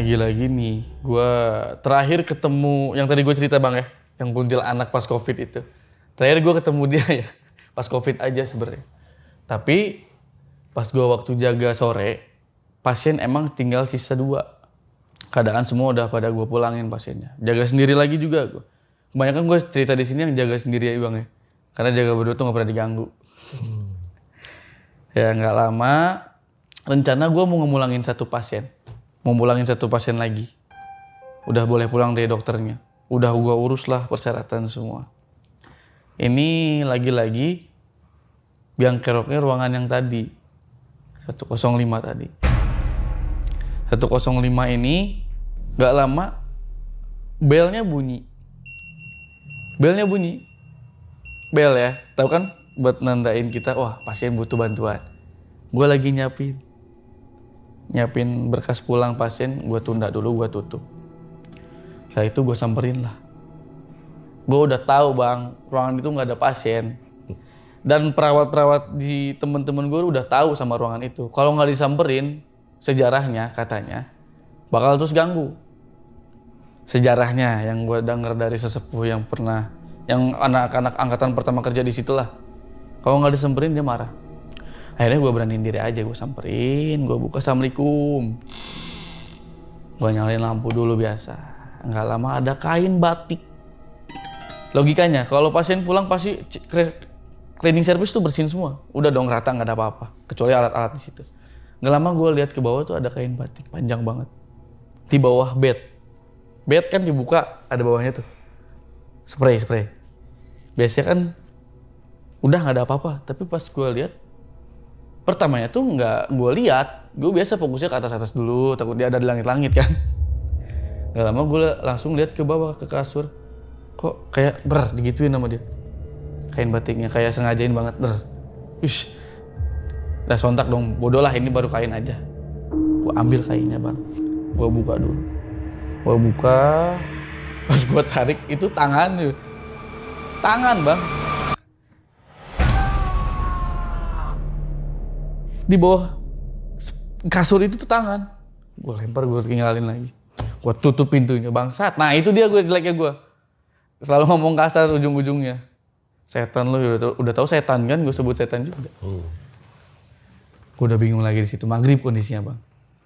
Lagi-lagi nih, gue terakhir ketemu yang tadi gue cerita bang ya, yang kuntil anak pas covid itu. Terakhir gue ketemu dia ya, pas covid aja sebenarnya. Tapi pas gue waktu jaga sore, pasien emang tinggal sisa dua. Keadaan semua udah pada gue pulangin pasiennya. Jaga sendiri lagi juga gue. Kebanyakan gue cerita di sini yang jaga sendiri ya bang ya, karena jaga berdua tuh nggak pernah diganggu. Ya nggak lama, rencana gue mau ngemulangin satu pasien. Mau pulangin satu pasien lagi. Udah boleh pulang dari dokternya. Udah gue urus lah persyaratan semua. Ini lagi-lagi biang keroknya ruangan yang tadi. 105 tadi. 105 ini nggak lama belnya bunyi. Belnya bunyi. Bel ya, tahu kan buat nandain kita, wah pasien butuh bantuan. Gue lagi nyiapin. Nyiapin berkas pulang pasien, gue tunda dulu, gue tutup. Setelah itu gue samperin lah. Gue udah tahu bang, ruangan itu nggak ada pasien. Dan perawat-perawat di temen-temen gue udah tahu sama ruangan itu. Kalau nggak disamperin, sejarahnya katanya bakal terus ganggu. Sejarahnya yang gue denger dari sesepuh yang pernah, yang anak-anak angkatan pertama kerja di situ lah. Kalau nggak disamperin dia marah. Akhirnya gue beraniin diri aja, gue samperin, gue buka assalamualaikum. Gue nyalain lampu dulu biasa. Nggak lama ada kain batik. Logikanya, kalau pasien pulang pasti cleaning service tuh bersihin semua. Udah dong rata nggak ada apa-apa, kecuali alat-alat di situ. Nggak lama gue lihat ke bawah tuh ada kain batik panjang banget di bawah bed. Bed kan dibuka ada bawahnya tuh spray spray. Biasanya kan udah nggak ada apa-apa, tapi pas gue lihat pertamanya tuh nggak gue lihat, gue biasa fokusnya ke atas atas dulu, takut dia ada di langit-langit kan. Gak lama gue langsung lihat ke bawah ke kasur, kok kayak ber digituin sama dia. Kain batiknya kayak sengajain banget ber. Wish, udah sontak dong, bodoh lah ini baru kain aja. Gue ambil kainnya bang, gue buka dulu. Gue buka, pas gue tarik itu tangan tuh. Tangan bang, di bawah kasur itu tuh tangan. Gue lempar, gue tinggalin lagi. Gue tutup pintunya, bangsat. Nah itu dia gue jeleknya gue. Selalu ngomong kasar ujung-ujungnya. Setan lu udah tau, udah tahu setan kan, gue sebut setan juga. Gue udah bingung lagi di situ. Maghrib kondisinya bang.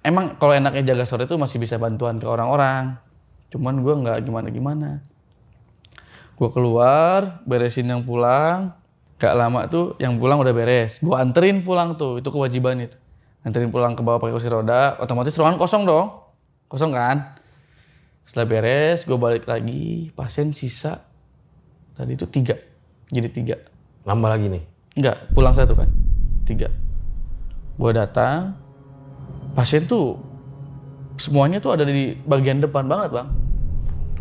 Emang kalau enaknya jaga sore itu masih bisa bantuan ke orang-orang. Cuman gue nggak gimana-gimana. Gue keluar, beresin yang pulang. Gak lama tuh yang pulang udah beres. Gue anterin pulang tuh, itu kewajiban itu. Anterin pulang ke bawah pakai kursi roda, otomatis ruangan kosong dong. Kosong kan? Setelah beres, gue balik lagi, pasien sisa. Tadi itu tiga, jadi tiga. Nambah lagi nih. Enggak, pulang satu kan. Tiga. Gue datang, pasien tuh semuanya tuh ada di bagian depan banget bang.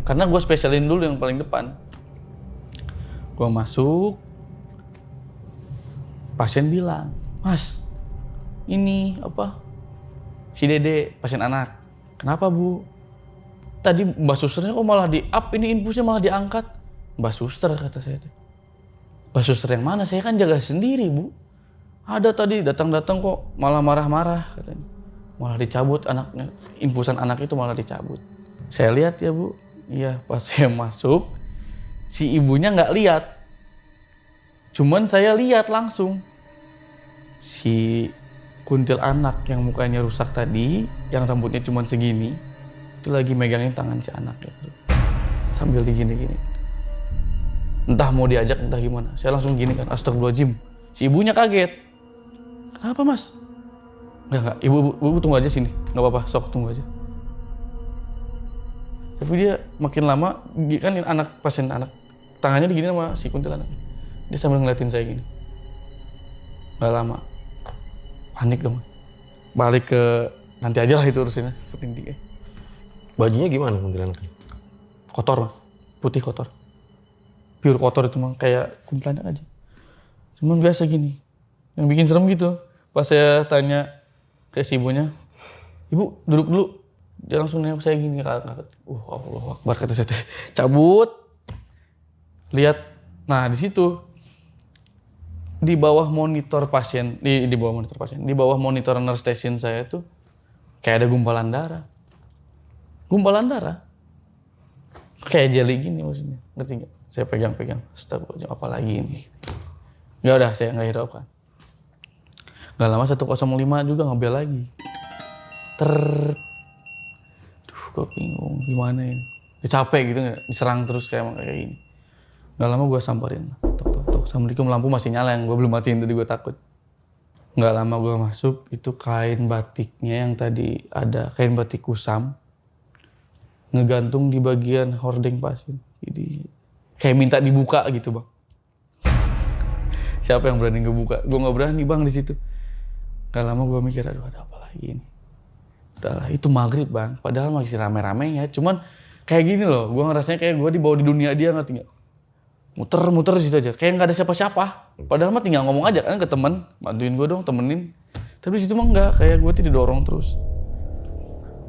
Karena gue spesialin dulu yang paling depan. Gue masuk, pasien bilang, Mas, ini apa? Si Dede, pasien anak. Kenapa bu? Tadi Mbak Susternya kok malah di up, ini infusnya malah diangkat. Mbak Suster kata saya. Mbak Suster yang mana? Saya kan jaga sendiri bu. Ada tadi datang-datang kok malah marah-marah katanya. Malah dicabut anaknya, infusan anak itu malah dicabut. Saya lihat ya bu, iya pas saya masuk, si ibunya nggak lihat. Cuman saya lihat langsung si kuntil anak yang mukanya rusak tadi, yang rambutnya cuma segini, itu lagi megangin tangan si anak itu. Sambil digini-gini. Entah mau diajak, entah gimana. Saya langsung gini kan, astagfirullahaladzim. Si ibunya kaget. Kenapa mas? Enggak, enggak. Ibu, ibu, ibu tunggu aja sini. Nggak apa-apa, sok tunggu aja. Tapi dia makin lama, kan anak pasien anak. Tangannya digini sama si kuntil anak. Dia sambil ngeliatin saya gini. Gak lama. Panik dong. Balik ke nanti aja lah itu urusannya. Penting dia. Bajunya gimana kuntilanaknya? Kotor, Bang. putih kotor. Pure kotor itu mah kayak kuntilanak aja. Cuman biasa gini. Yang bikin serem gitu. Pas saya tanya ke si ibunya, ibu duduk dulu. Dia langsung nengok saya gini. Uh, Allah Akbar kata saya. teh. Cabut. Lihat. Nah, di situ di bawah monitor pasien di di bawah monitor pasien di bawah monitor nurse station saya tuh kayak ada gumpalan darah gumpalan darah. Kayak jeli gini maksudnya, ngerti nggak? Saya pegang-pegang, astagfirullah, apa lagi ini? Ya udah, saya nggak hiraukan. Gak lama 105 juga ngebel lagi. Ter, duh, kok bingung gimana ini? Capek gitu nggak? Diserang terus kayak kayak gini. Gak lama gue samperin, tok, assalamualaikum lampu masih nyala yang gue belum matiin tadi gue takut. Nggak lama gue masuk, itu kain batiknya yang tadi ada kain batik kusam ngegantung di bagian hordeng pasien. Jadi kayak minta dibuka gitu bang. Siapa yang berani ngebuka? Gue nggak berani bang di situ. Gak lama gue mikir, aduh ada apa lagi ini. Udahlah, itu maghrib bang. Padahal masih rame-rame ya. Cuman kayak gini loh, gue ngerasanya kayak gue dibawa di dunia dia ngerti nggak? Muter-muter di situ aja. Kayak nggak ada siapa-siapa. Padahal mah tinggal ngomong aja kan ke temen. Bantuin gue dong, temenin. Tapi situ mah enggak. Kayak gue tuh didorong terus.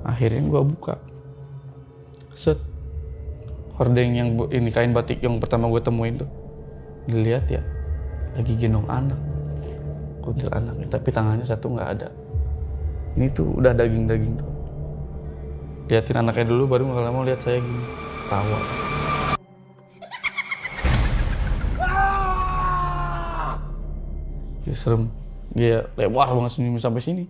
Akhirnya gue buka. Set. Hordeng yang ini kain batik yang pertama gue temuin tuh. Dilihat ya, lagi gendong anak. Kuntil anaknya, tapi tangannya satu nggak ada. Ini tuh udah daging-daging tuh. Liatin anaknya dulu, baru nggak lama lihat saya gini. Tawa. Ya serem. Dia lebar banget senyum sampai sini.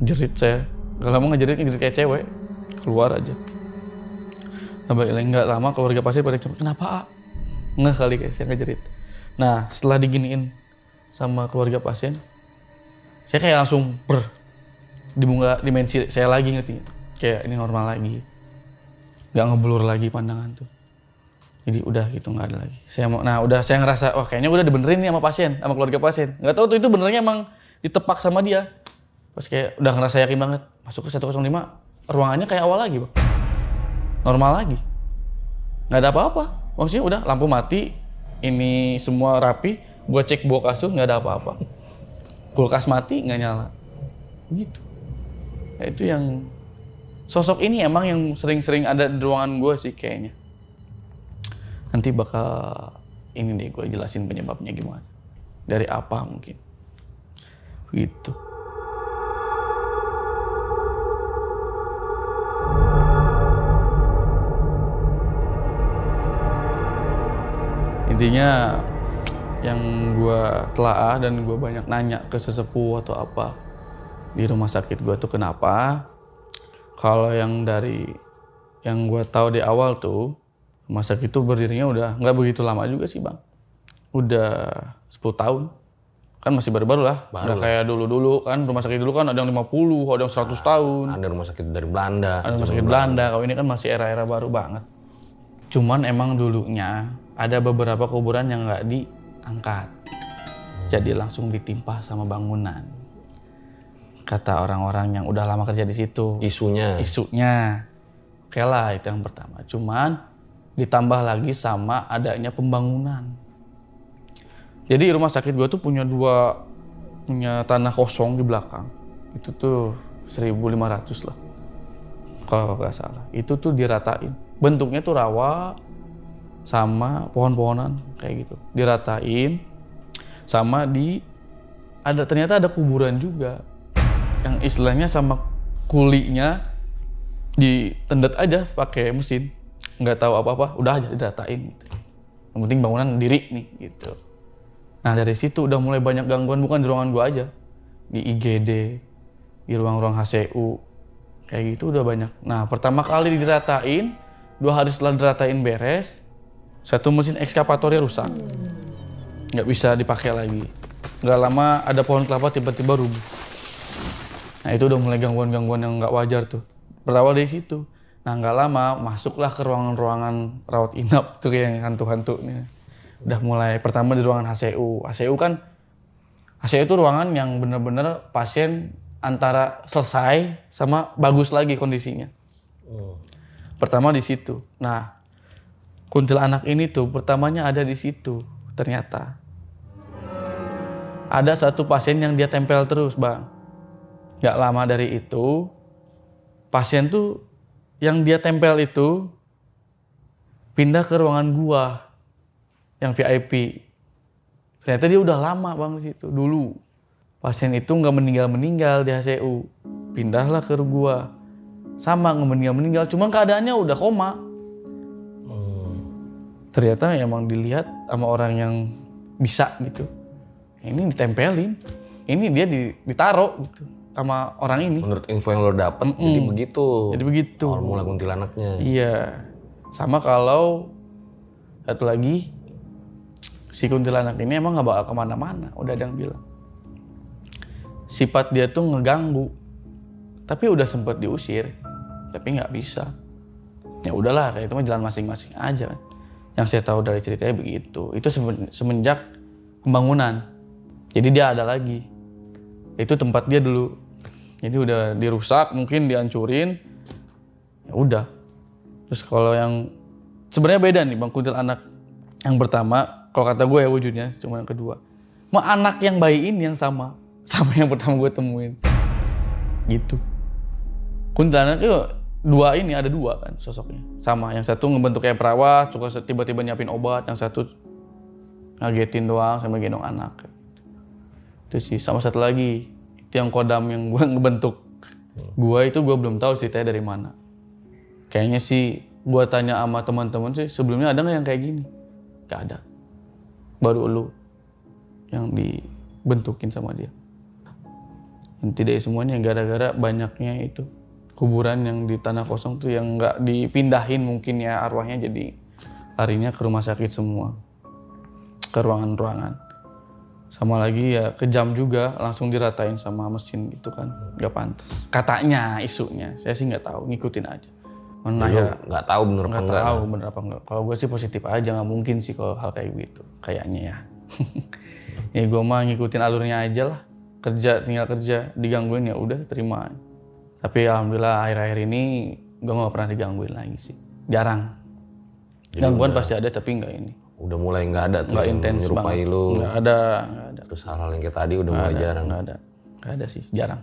Jerit saya. Gak lama ngejerit, ngejerit kayak cewek. Keluar aja. Sampai nggak lama keluarga pasien pada kenapa A? Nggak kali kayak saya ngejerit. Nah setelah diginiin sama keluarga pasien, saya kayak langsung ber dibuka dimensi saya lagi ngerti kayak ini normal lagi nggak ngeblur lagi pandangan tuh jadi udah gitu nggak ada lagi. Saya mau nah udah saya ngerasa wah kayaknya udah dibenerin nih sama pasien sama keluarga pasien. Nggak tahu tuh itu benernya emang ditepak sama dia. Pas kayak udah ngerasa yakin banget masuk ke 105 ruangannya kayak awal lagi bang normal lagi. Nggak ada apa-apa. Maksudnya udah lampu mati ini semua rapi gua cek bawa kasur nggak ada apa-apa. Kulkas mati nggak nyala. Gitu. Ya, itu yang sosok ini emang yang sering-sering ada di ruangan gue sih kayaknya nanti bakal ini deh gue jelasin penyebabnya gimana. Dari apa mungkin. Gitu. Intinya yang gue telaah dan gue banyak nanya ke sesepuh atau apa di rumah sakit gue tuh kenapa. Kalau yang dari yang gue tahu di awal tuh rumah sakit itu berdirinya udah nggak begitu lama juga sih bang. Udah 10 tahun. Kan masih baru-baru lah. Nggak kayak dulu-dulu kan rumah sakit dulu kan ada yang 50 ada yang 100 tahun. Ada rumah sakit dari Belanda. ada rumah sakit Belanda. Kalau ini kan masih era-era baru banget. Cuman emang dulunya ada beberapa kuburan yang nggak diangkat. Jadi langsung ditimpa sama bangunan. Kata orang-orang yang udah lama kerja di situ. Isunya. isunya. Oke lah itu yang pertama. Cuman ditambah lagi sama adanya pembangunan. Jadi rumah sakit gua tuh punya dua punya tanah kosong di belakang. Itu tuh 1500 lah kalau nggak salah. Itu tuh diratain. Bentuknya tuh rawa sama pohon-pohonan kayak gitu. Diratain sama di ada ternyata ada kuburan juga. Yang istilahnya sama kulinya ditendet aja pakai mesin nggak tahu apa-apa udah aja diratain gitu. Yang penting bangunan diri nih gitu. Nah dari situ udah mulai banyak gangguan bukan di ruangan gua aja. Di IGD di ruang-ruang HCU kayak gitu udah banyak. Nah pertama kali diratain dua hari setelah diratain beres satu mesin ekskavatornya rusak. Nggak bisa dipakai lagi. Nggak lama ada pohon kelapa tiba-tiba rubuh. Nah itu udah mulai gangguan-gangguan yang nggak wajar tuh. Berawal dari situ. Nah nggak lama masuklah ke ruangan-ruangan rawat inap tuh yang hantu-hantu nih. Udah mulai pertama di ruangan HCU. HCU kan HCU itu ruangan yang bener-bener pasien antara selesai sama bagus lagi kondisinya. Pertama di situ. Nah kuntilanak ini tuh pertamanya ada di situ ternyata. Ada satu pasien yang dia tempel terus bang nggak lama dari itu pasien tuh yang dia tempel itu pindah ke ruangan gua yang VIP ternyata dia udah lama bang di situ dulu. Pasien itu nggak meninggal meninggal di HCU pindahlah ke gua. Sama meninggal meninggal cuma keadaannya udah koma. Ternyata emang dilihat sama orang yang bisa gitu. Ini ditempelin. Ini dia di- ditaruh gitu sama orang ini Menurut info yang lo dapet, jadi begitu. jadi begitu Awal mula kuntilanaknya. Iya. Sama kalau satu lagi si kuntilanak ini emang nggak bakal ke mana-mana. Udah ada yang bilang. Sifat dia tuh ngeganggu. Tapi udah sempet diusir. Tapi nggak bisa. Ya udahlah kayak itu mah jalan masing-masing aja kan. Yang saya tahu dari ceritanya begitu. Itu semen- semenjak pembangunan. Jadi dia ada lagi. Itu tempat dia dulu. Jadi udah dirusak, mungkin dihancurin. Ya udah, Terus kalau yang sebenarnya beda nih Bang Kuntil anak yang pertama, kalau kata gue ya wujudnya cuma yang kedua. Mau anak yang bayi ini yang sama sama yang pertama gue temuin. Gitu. Kuntilanak itu dua ini ada dua kan sosoknya. Sama, yang satu ngebentuk kayak perawat, suka tiba-tiba nyiapin obat, yang satu ngagetin doang sama gendong anak. Itu sih sama satu lagi itu yang kodam yang gue ngebentuk gua itu gue belum tahu ceritanya dari mana. Kayaknya sih gua tanya sama teman-teman sih sebelumnya ada nggak yang kayak gini? Gak ada. Baru lu yang dibentukin sama dia. Inti dari semuanya gara-gara banyaknya itu kuburan yang di tanah kosong tuh yang nggak dipindahin mungkin ya arwahnya jadi larinya ke rumah sakit semua. Ke ruangan-ruangan sama lagi ya kejam juga langsung diratain sama mesin gitu kan. Nggak pantas. Katanya isunya. Saya sih nggak tahu ngikutin aja. Mana ya? nggak tahu bener apa nggak enggak. tahu bener apa enggak kalau gue sih positif aja nggak mungkin sih kalau hal kayak gitu kayaknya ya. Ya gue mah ngikutin alurnya aja lah. Kerja tinggal kerja digangguin ya udah terima. Tapi alhamdulillah akhir-akhir ini gue nggak pernah digangguin lagi sih. Jarang. Gangguan pasti ada tapi nggak ini Udah mulai nggak ada tuh nggak yang intens menyerupai banget lu. nggak ada nggak ada Terus hal-hal yang kayak tadi udah mulai jarang. nggak ada nggak ada sih jarang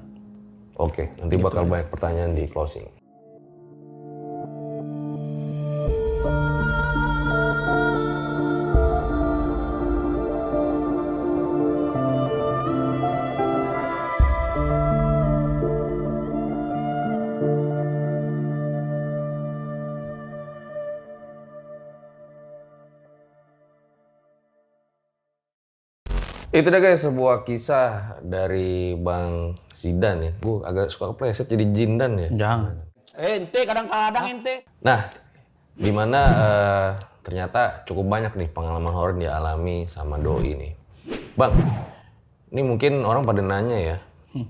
Oke, nanti Gitu bakal banyak pertanyaan di closing. Itu dia guys sebuah kisah dari Bang Zidan ya. Gue agak suka kepleset jadi Jindan ya. jangan Ente kadang-kadang ente. Nah, di mana eh, ternyata cukup banyak nih pengalaman horor yang dialami sama Doi nih. Bang, ini mungkin orang pada nanya ya.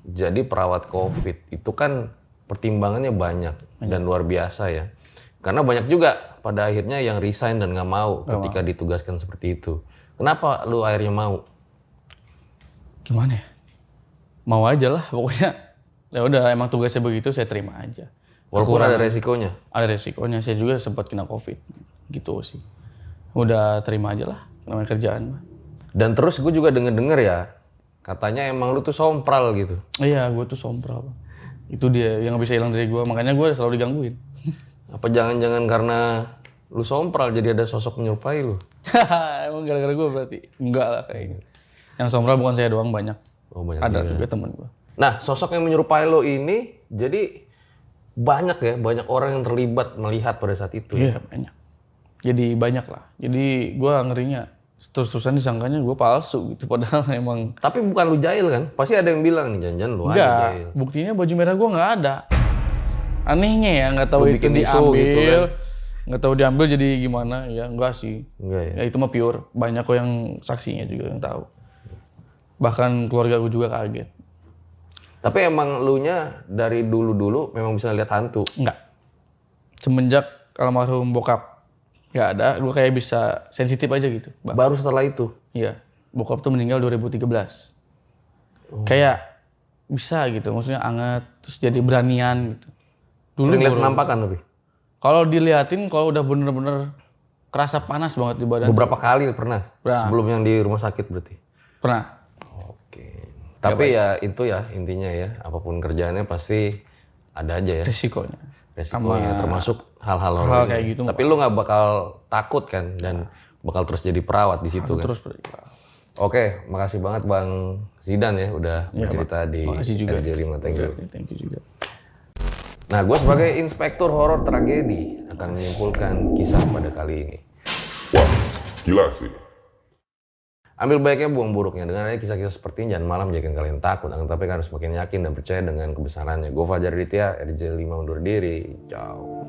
Jadi perawat COVID itu kan pertimbangannya banyak dan luar biasa ya. Karena banyak juga pada akhirnya yang resign dan nggak mau ketika ditugaskan seperti itu. Kenapa lu akhirnya mau? Gimana ya? Mau aja lah pokoknya. Ya udah emang tugasnya begitu saya terima aja. Walaupun ada resikonya. ada resikonya saya juga sempat kena covid. Gitu sih. Udah terima aja lah namanya kerjaan mah. Dan terus gue juga denger-denger ya, katanya emang lu tuh sompral gitu. iya gue tuh sompral itu dia yang nggak bisa hilang dari gue makanya gue selalu digangguin. Apa jangan-jangan karena lu sompral jadi ada sosok menyerupai lu? emang gara-gara gue berarti? Enggak lah kayaknya yang sompral bukan saya doang banyak Oh banyak ada juga. juga temen gue Nah sosok yang menyerupai lu ini jadi banyak ya, banyak orang yang terlibat melihat pada saat itu. ya. iya banyak jadi banyak lah jadi gue ngerinya terus-terusan disangkanya gue palsu gitu padahal emang Tapi bukan lu jahil kan? Pasti ada yang bilang nih jangan-jangan lu aja Enggak, jahil. buktinya baju merah gua nggak ada. Anehnya ya, nggak tahu Lu itu isu diambil, gitu kan? nggak tahu diambil jadi gimana. Ya enggak sih. Enggak ya. Ya itu mah pure. Banyak kok yang saksinya juga yang tahu. Bahkan keluarga gue juga kaget. Tapi emang lu nya dari dulu-dulu memang bisa lihat hantu. Enggak. Semenjak almarhum bokap nggak ada, gue kayak bisa sensitif aja gitu. Bang. Baru setelah itu. Iya, bokap tuh meninggal 2013. Kayak bisa gitu, maksudnya anget, terus jadi beranian gitu. Dulu Sering lihat penampakan tapi. Kalau diliatin kalau udah bener-bener kerasa panas banget di badan. Beberapa kali pernah. Pernah. Sebelum yang di rumah sakit berarti. Pernah. Tapi ya itu ya intinya ya, apa pun kerjaannya pasti ada aja ya Resikonya. resikonya termasuk hal-hal hal kayak gitu Tapi lu nggak bakal takut kan dan bakal terus jadi perawat di situ kan. Terus Oke, makasih banget Bang Zidan ya udah bercerita di Makasih juga. RJ5. Thank you. Thank you juga. Nah, gue sebagai inspektur horor tragedi akan menyimpulkan kisah pada kali ini. Wah, gila sih. Ambil baiknya buang buruknya. Dengan adanya kisah-kisah seperti ini, jangan malam menjadikan kalian takut. Akan tapi kalian harus semakin yakin dan percaya dengan kebesarannya. Gue Fajar Ditya, RJ5 undur diri. Ciao.